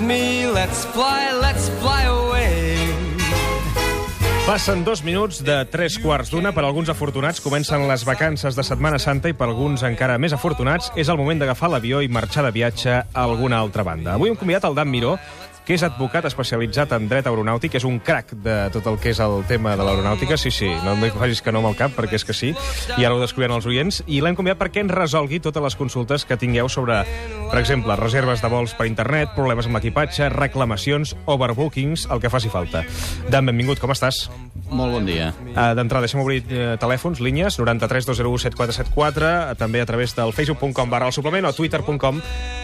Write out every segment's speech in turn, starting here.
me. Let's fly, let's fly away. Passen dos minuts de tres quarts d'una. Per alguns afortunats comencen les vacances de Setmana Santa i per alguns encara més afortunats és el moment d'agafar l'avió i marxar de viatge a alguna altra banda. Avui hem convidat el Dan Miró, que és advocat especialitzat en dret aeronàutic, és un crac de tot el que és el tema de l'aeronàutica. Sí, sí, no em facis que no amb el cap, perquè és que sí, i ara ho descobriran els oients. I l'hem convidat perquè ens resolgui totes les consultes que tingueu sobre, per exemple, reserves de vols per internet, problemes amb l'equipatge, reclamacions, overbookings, el que faci falta. Dan, benvingut, com estàs? Molt bon dia. Uh, D'entrada, deixem obrir uh, telèfons, línies, 93 201 7474, uh, també a través del facebook.com barra el suplement o twitter.com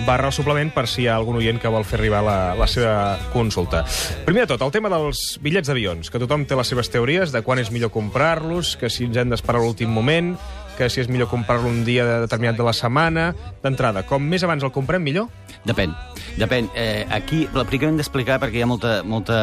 barra el suplement per si hi ha algun oient que vol fer arribar la, la seva consulta. Primer de tot, el tema dels bitllets d'avions, que tothom té les seves teories de quan és millor comprar-los, que si ens hem d'esperar a l'últim moment, que si és millor comprar-lo un dia determinat de la setmana... D'entrada, com més abans el comprem, millor? Depèn. Depèn. Eh, aquí, primer hem d'explicar, perquè hi ha molta, molta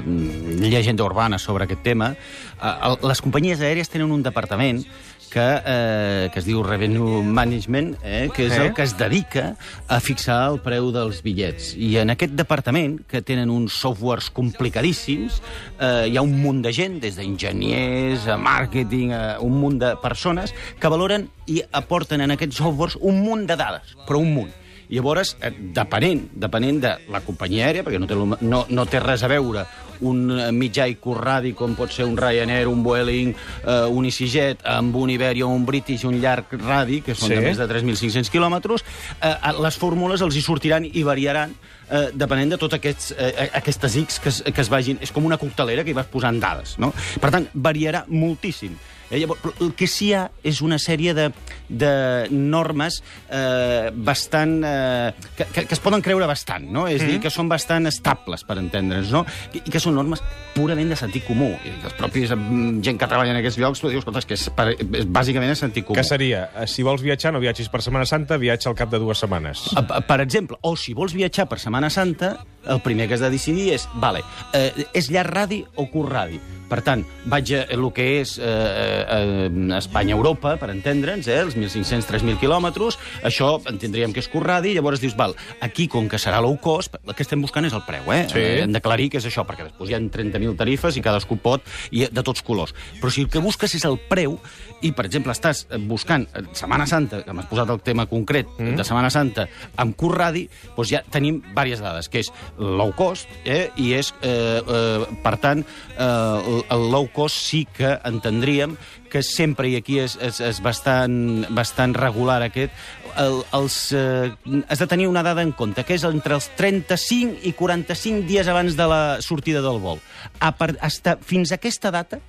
mm, llegenda urbana sobre aquest tema. Eh, les companyies aèries tenen un departament que, eh, que es diu Revenue Management, eh, que és Eh? el que es dedica a fixar el preu dels bitllets. I en aquest departament, que tenen uns softwares complicadíssims, eh, hi ha un munt de gent, des d'enginyers, a màrqueting, a un munt de persones, que valoren i aporten en aquests softwares un munt de dades, però un munt. I llavors, eh, depenent, depenent de la companyia aèria, perquè no té, no, no té res a veure un eh, mitjà i curradi com pot ser un Ryanair, un Vueling, eh, un EasyJet, amb un Iberia, un British, un llarg radi, que són Sí. de més de 3.500 quilòmetres, eh, eh, les fórmules els hi sortiran i variaran eh, depenent de totes aquests, eh, aquestes X que es, que es vagin... És com una coctelera que hi vas posant dades, no? Per tant, variarà moltíssim. Eh, llavors, el que sí hi ha és una sèrie de, de normes eh, bastant... Eh, que, que, que es poden creure bastant, no? És mm. dir, que són bastant estables, per entendre'ns, no? I, I que són normes purament de sentit comú. I els propis mm, gent que treballa en aquests llocs tu dius, escolta, és que és, per, és bàsicament de sentit comú. Que seria, eh, si vols viatjar, no viatgis per Setmana Santa, viatja al cap de dues setmanes. Per exemple, o si vols viatjar per Setmana Santa, el primer que has de decidir és, vale, eh, és llarg radi o curt radi? Per tant, vaig a el que és eh, eh, Espanya-Europa, per entendre'ns, eh, els 1.500-3.000 quilòmetres, això entendríem que és curt radi, llavors dius, val, aquí, com que serà low cost, el que estem buscant és el preu, eh? Sí. Hem d'aclarir que és això, perquè després hi ha 30.000 tarifes i cadascú pot, i de tots colors. Però si el que busques és el preu, i, per exemple, estàs eh, buscant eh, Setmana Santa, que m'has posat el tema concret mm. de Setmana Santa, amb curt radi, doncs ja tenim diverses dades, que és low cost, eh, i és, eh, eh, per tant, eh, el- low cost sí que entendríem que sempre, i aquí és, és, és bastant, bastant regular aquest, el, els, eh, has de tenir una dada en compte, que és entre els 35 i 45 dies abans de la sortida del vol. A part, hasta, fins a aquesta data,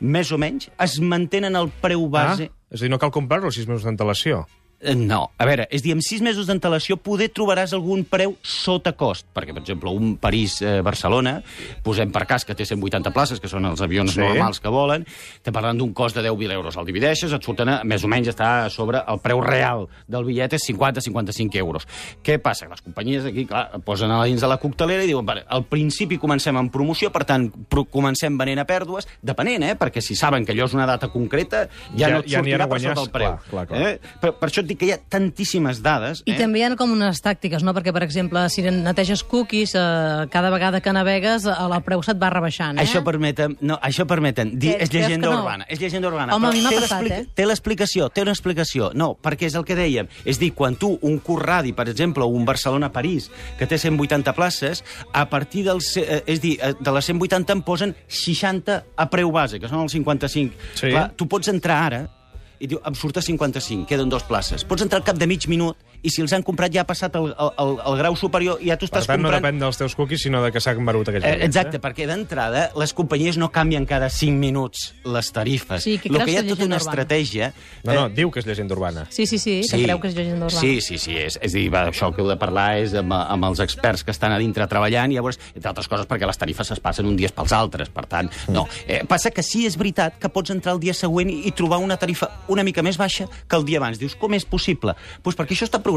més o menys, es mantenen el preu base... Ah, és a dir, no cal comprar-lo sis mesos d'antelació. Eh, No, a veure, és a dir, amb sis mesos d'antelació poder trobaràs algun preu sota cost, perquè, per exemple, un París-Barcelona, posem per cas que té 180 places, que són els avions Sí. normals que volen, estem parlant d'un cost de 10.000 euros. El divideixes, et surten a, més o menys està sobre, el preu real del bitllet és 50-55 euros. Què passa? Les companyies aquí, clar, posen a dins de la coctelera i diuen, vale, al principi comencem amb promoció, per tant, pro comencem venent a pèrdues, depenent, eh? perquè si saben que allò és una data concreta, ja, Ja- no et ja sortirà per guanyar, sota el preu. clar, clar, clar. Eh? Per, per això et dic que hi ha tantíssimes dades. I eh? també hi ha com unes tàctiques, no? Perquè, per exemple, si neteges cookies, eh, cada vegada que navegues, eh, el preu se't va rebaixant, eh? Això permeten, no, això permeten dir, Què, és llegenda que no? urbana, és llegenda urbana. Home, però a mi m'ha té passat, eh? Té l'explicació, té una explicació. No, perquè és el que dèiem. És dir, quan tu, un curt radi, per exemple, un Barcelona-París, que té 180 places, a partir dels... Eh, és dir, eh, de les 180 en posen 60 a preu base, que són els 55. Sí. Clar, tu pots entrar ara i diu, em surt a 55, queden dos places. Pots entrar al cap de mig minut i si els han comprat ja ha passat el, el, el, grau superior i ja tu Per estàs tant, no comprant... depèn dels teus cookies, sinó de que s'ha embarut aquells Eh, bitllets, exacte, perquè d'entrada les companyies no canvien cada 5 minuts les tarifes. Sí, que que hi ha tota una urbana. estratègia... No, no, diu que és llegenda urbana. Sí, sí, sí, que creu que és llegenda urbana. Sí, sí, sí. És, és dir, va, això que heu de parlar és amb, amb els experts que estan a dintre treballant, i llavors, entre altres coses, perquè les tarifes es passen un dia pels altres. Per tant, no. Eh, passa que sí, és veritat que pots entrar el dia següent i, i trobar una tarifa una mica més baixa que el dia abans. Dius, com és possible? Doncs pues perquè això està programat.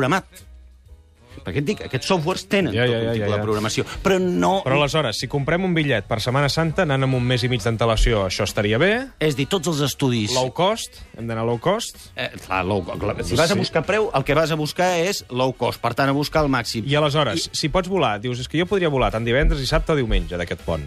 Perquè et dic, aquests softwares tenen Ja, tot ja, un ja, tipus ja, ja. de programació, però no... Però aleshores, si comprem un bitllet per Setmana Santa, anant amb un mes i mig d'antelació, això estaria bé. És dir, tots els estudis... Low cost, hem d'anar low cost. Eh, clar, low, clar, si vas a buscar preu, el que vas a buscar és low cost, per tant, a buscar el màxim. I aleshores, si pots volar, dius, és que jo podria volar tant divendres, dissabte o diumenge d'aquest pont.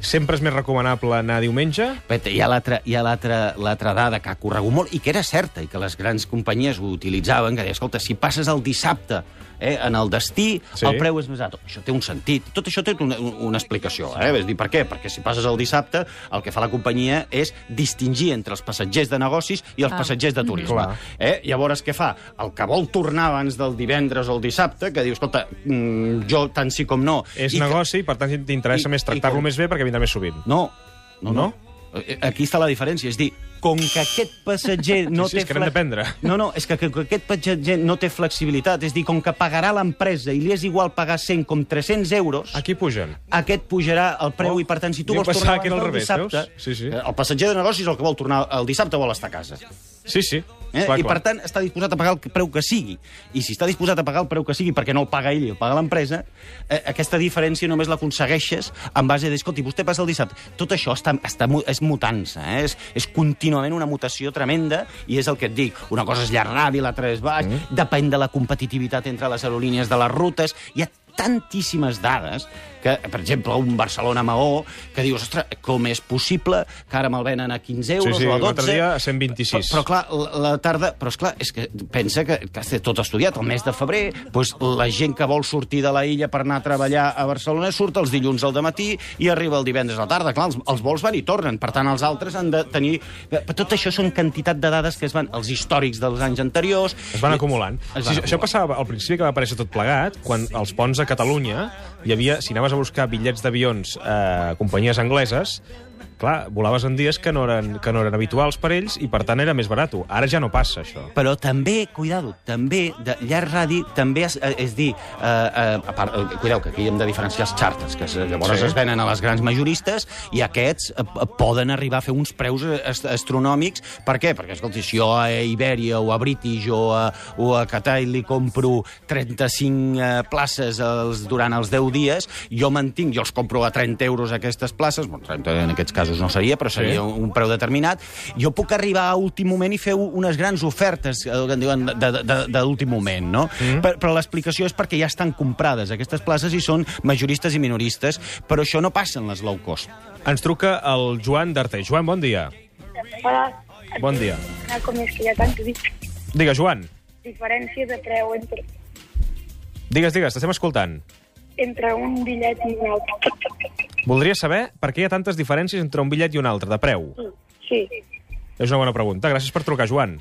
Sempre és més recomanable anar diumenge? Hi ha l'altra dada que ha corregut molt i que era certa i que les grans companyies ho utilitzaven, que deia, escolta, si passes el dissabte eh, en el destí, Sí. el preu és més alt. Això té un sentit. Tot això té una, una explicació. Eh? És dir, per què? Perquè si passes el dissabte, el que fa la companyia és distingir entre els passatgers de negocis i els Ah. passatgers de turisme. Clar. Eh? Llavors, què fa? El que vol tornar abans del divendres o el dissabte, que diu, escolta, mm, jo tant sí com no... És I que- negoci, i per tant t'interessa més tractar-lo com- més bé perquè vindrà més sovint. no, no, No? no. Eh, Aquí està la diferència. És dir, com que aquest passatger no Sí, sí, té... és que n'hem d'aprendre. No, no, és que, que, que aquest passatger no té flexibilitat. És dir, com que pagarà l'empresa i li és igual pagar 100 com 300 euros, Aquí pugen. aquest pujarà el preu Oh, i, per tant, si tu vols tornar al del revés, dissabte... veus? Sí, sí. eh, El passatger de negocis el que vol tornar el dissabte vol estar a casa. Sí, sí. Eh? Clar, I, clar. per tant, està disposat a pagar el preu que sigui. I si està disposat a pagar el preu que sigui perquè no el paga ell i el paga l'empresa, eh, aquesta diferència només l'aconsegueixes en base de, escolti, vostè passa el dissabte. Tot això està, està, és mutant-se, eh? és, és contínuament una mutació tremenda i és el que et dic. Una cosa és llarg radi, l'altra és baix, mm. depèn de la competitivitat entre les aerolínies de les rutes. Hi ha tantíssimes dades que, per exemple, un Barcelona-Maó, que dius, ostres, com és possible que ara me'l venen a 15 euros Sí, sí, o a 12? l'altre dia a 126. Però, però clar, la, la tarda... Però, esclar, és que pensa que, que té tot estudiat. El mes de febrer, doncs, la gent que vol sortir de la illa per anar a treballar a Barcelona surt els dilluns al matí i arriba el divendres a la tarda. Clar, els, els vols van i tornen. Per tant, els altres han de tenir... Però tot això són quantitat de dades que es van... Els històrics dels anys anteriors... Es van acumulant. Es Sí, van això acumulant. passava al principi que va aparèixer tot plegat, quan als ponts a Catalunya hi havia, si anaves a buscar bitllets d'avions a companyies angleses, clar, volaves en dies que no, eren, que no eren habituals per ells i, per tant, era més barat. Ara ja no passa, això. Però també, cuidado, també, de llarg radi, també és, eh, és dir, eh, eh, a part, eh, cuideu, que aquí hem de diferenciar els charters, que es, llavors Sí. es venen a les grans majoristes, i aquests eh, eh, poden arribar a fer uns preus eh, ast astronòmics. Per què? Perquè, escolta, si jo a Iberia o a British o a, o a Qatar li compro 35 eh, places els, durant els 10 dies, jo mantinc, jo els compro a 30 euros aquestes places, bueno, 30 en aquests casos no seria, però seria Sí. un, un preu determinat, jo puc arribar a últim moment i fer unes grans ofertes, eh, que en diuen, de, de, de l'últim moment, no? Mm. Per, però l'explicació és perquè ja estan comprades aquestes places i són majoristes i minoristes, però això no passa en les low cost. Ens truca el Joan d'Artell. Joan, bon dia. Hola, Bon dia. ah, com és que hi ha tanta dif- Digues, Joan. diferència de preu entre, Digues, digues, t'estem escoltant. Entre un bitllet i un altre? Voldria saber per què hi ha tantes diferències entre un bitllet i un altre, de preu. Sí, És una bona pregunta. Gràcies per trucar, Joan.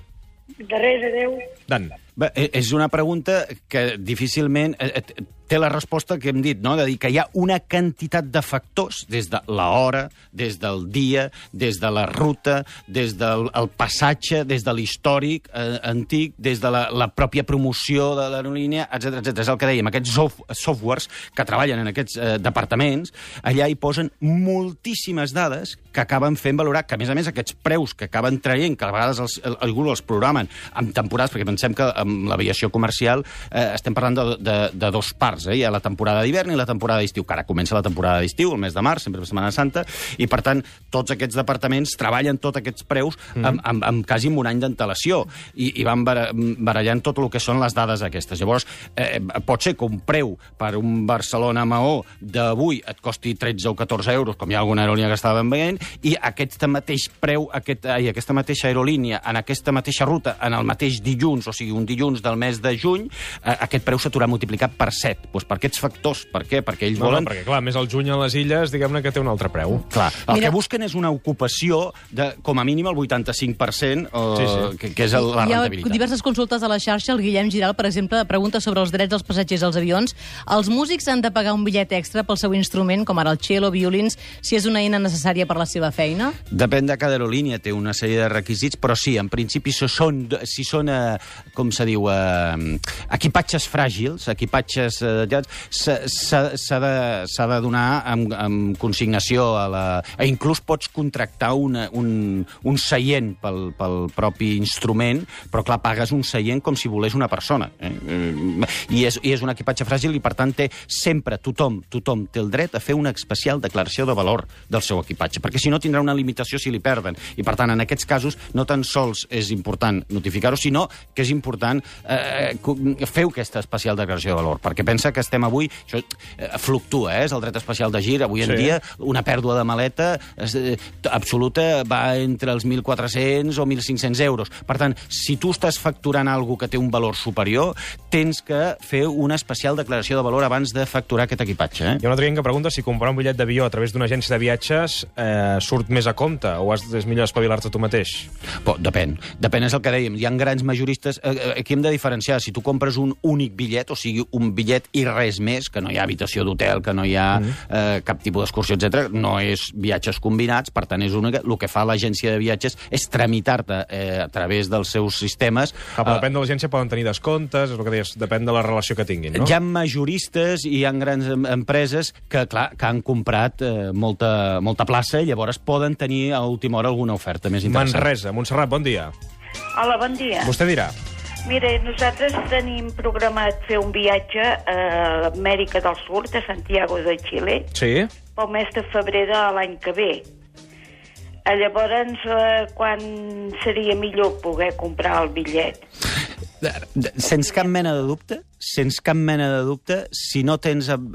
de res, adeu. Dan. Bé, eh, és una pregunta que difícilment eh, eh, té la resposta que hem dit, no? de dir que hi ha una quantitat de factors, des de l'hora, des del dia, des de la ruta, des del el passatge, des de l'històric eh, antic, des de la, la pròpia promoció de l'aerolínia, etc etc. És el que dèiem, aquests sof softwares que treballen en aquests eh, departaments, allà hi posen moltíssimes dades que acaben fent valorar que, a més a més, aquests preus que acaben traient, que a vegades els, el, algú els programen amb temporades, perquè pensem que amb l'aviació comercial eh, estem parlant de, de, de dos parts, eh? hi ha la temporada d'hivern i la temporada d'estiu, que ara comença la temporada d'estiu, el mes de març, sempre Setmana Santa, i per tant tots aquests departaments treballen tots aquests preus amb, amb, amb quasi un any d'antelació i, i van bara- barallant tot el que són les dades aquestes. Llavors, eh, pot ser que un preu per un Barcelona-Maó d'avui et costi 13 o 14 euros, com hi ha alguna aerolínia que estàvem veient, i aquest mateix preu, aquest, ai, aquesta mateixa aerolínia, en aquesta mateixa ruta, en el mateix dilluns, o sigui, un dilluns del mes de juny, eh, aquest preu s'haurà multiplicat per 7. Doncs per aquests factors. Per què? Perquè ells No, volen... no, perquè, clar, més el juny a les illes, diguem-ne que té un altre preu. Clar, el Mira- que busquen és una ocupació de, com a mínim, el 85%, eh, Sí, sí. Que, que és el, la Hi ha rentabilitat. diverses consultes a la xarxa. El Guillem Giral, per exemple, pregunta sobre els drets dels passatgers als avions. Els músics han de pagar un bitllet extra pel seu instrument, com ara el cello, violins, si és una eina necessària per la seva feina? Depèn de cada aerolínia, té una sèrie de requisits, però sí, en principi, si són, si són eh, com se diu, eh, equipatges fràgils, equipatges... Eh, s'ha de, de donar amb, amb consignació a la... A inclús pots contractar una, un, un seient pel, pel propi instrument, però clar, pagues un seient com si volés una persona. Eh? Eh, I, és, I és un equipatge fràgil i, per tant, té sempre tothom, tothom té el dret a fer una especial declaració de valor del seu equipatge, perquè si no tindrà una limitació si li perden. I, per tant, en aquests casos, no tan sols és important notificar-ho, sinó que és important eh, fer aquesta especial declaració de valor, perquè pensa que estem avui... Això eh, fluctua, eh? és el dret especial de gir. Avui en Sí. dia, una pèrdua de maleta és, eh, absoluta va entre els 1.400 o 1.500 euros. Per tant, si tu estàs facturant algo que té un valor superior, tens que fer una especial declaració de valor abans de facturar aquest equipatge. Eh? Hi ha un altre que pregunta si comprar un bitllet d'avió a través d'una agència de viatges eh, surt més a compte o has, és millor espavilar-te tu mateix? Però depèn. Depèn, és el que dèiem. Hi ha grans majoristes... Eh, eh, Aquí hem de diferenciar. Si tu compres un únic bitllet, o sigui, un bitllet i res més, que no hi ha habitació d'hotel, que no hi ha eh, cap tipus d'excursió, etc, no és viatges combinats, per tant, és única. El que fa l'agència de viatges és tramitar-te eh, a través dels seus sistemes... Ah, però eh, depèn de l'agència, poden tenir descomptes, és el que deies, depèn de la relació que tinguin, no? Hi ha majoristes i hi ha grans em- empreses que, clar, que han comprat eh, molta, molta plaça i llavors poden tenir a última hora alguna oferta més interessant. Manresa, Montserrat, bon dia. Hola, bon dia. Vostè dirà. Mire, nosaltres tenim programat fer un viatge a l'Amèrica del Sud, a Santiago de Xile, Sí? pel mes de febrer de l'any que ve. Eh, Llavors, eh, quan seria millor poder comprar el bitllet? De- de- Sens cap mena de dubte, sens cap mena de dubte, si no tens al-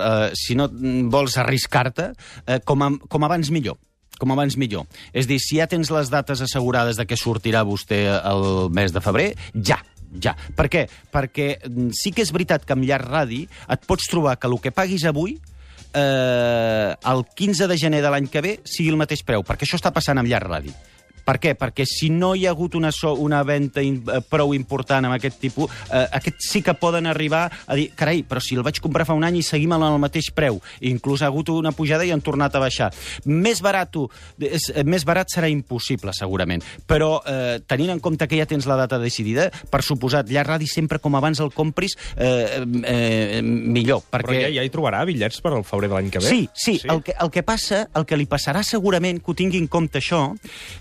eh, si no vols arriscar-te, eh, com, a, com abans millor com abans millor. És dir, si ja tens les dates assegurades de que sortirà vostè el mes de febrer, ja, ja. Per què? Perquè mm, sí que és veritat que amb llarg radi et pots trobar que el que paguis avui eh, el 15 de gener de l'any que ve sigui el mateix preu, perquè això està passant amb llarg radi. Per què? Perquè si no hi ha hagut una, so, una venda in, eh, prou important amb aquest tipus, eh, aquests sí que poden arribar a dir, carai, però si el vaig comprar fa un any i seguim en el mateix preu. Inclús ha hagut una pujada i han tornat a baixar. Més barat, és, eh, més barat serà impossible, segurament. Però eh, tenint en compte que ja tens la data decidida, per suposat, llarg radi sempre com abans el compris, eh, eh, millor. Però Perquè... ja, ja hi trobarà bitllets per al febrer de l'any que ve? Sí, sí, sí. El, que, el que passa, el que li passarà segurament, que ho tingui en compte això,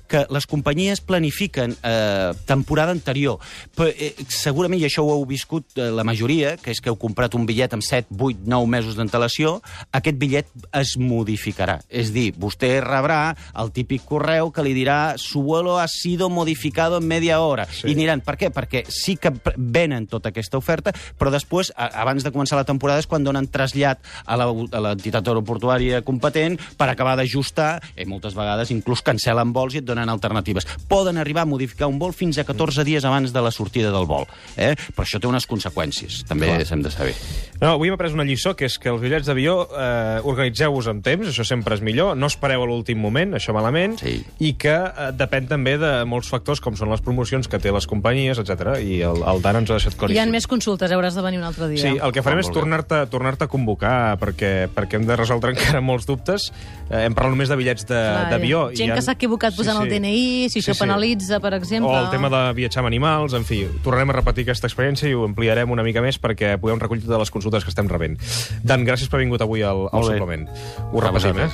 que les companyies planifiquen eh, temporada anterior. Però, eh, segurament, i això ho heu viscut eh, la majoria, que és que heu comprat un bitllet amb 7, 8, 9 mesos d'antelació, aquest bitllet es modificarà. És dir, vostè rebrà el típic correu que li dirà su vuelo ha sido modificado en media hora. Sí. I aniran, per què? Perquè sí que venen tota aquesta oferta, però després, a, abans de començar la temporada, és quan donen trasllat a l'entitat aeroportuària competent per acabar d'ajustar, i moltes vegades inclús cancel·len vols i et donen alternatives. Poden arribar a modificar un vol fins a 14 dies abans de la sortida del vol. Eh? Però això té unes conseqüències, també Clar. s'hem de saber. No, avui hem après una lliçó, que és que els bitllets d'avió eh, organitzeu-vos amb temps, això sempre és millor, no espereu a l'últim moment, això malament, Sí. i que eh, depèn també de molts factors, com són les promocions que té les companyies, etc. i el, el Dan ens ho ha deixat Hi ha més consultes, hauràs de venir un altre dia. Sí, el que farem Ah, és tornar-te tornar a convocar, perquè, perquè hem de resoldre encara molts dubtes. Eh, hem parlat només de bitllets d'avió. Gent i que s'ha equivocat posant el DNI, si això penalitza, per exemple. O el tema de viatjar amb animals, en fi, tornarem a repetir aquesta experiència i ho ampliarem una mica més perquè puguem recollir totes les consultes que estem rebent. Dan, gràcies per haver vingut avui al, al suplement. Ho repassem, eh?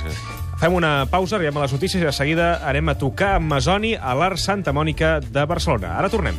Fem una pausa, arribem a les notícies i de seguida anem a tocar amb Masoni a l'Art Santa Mònica de Barcelona. Ara tornem.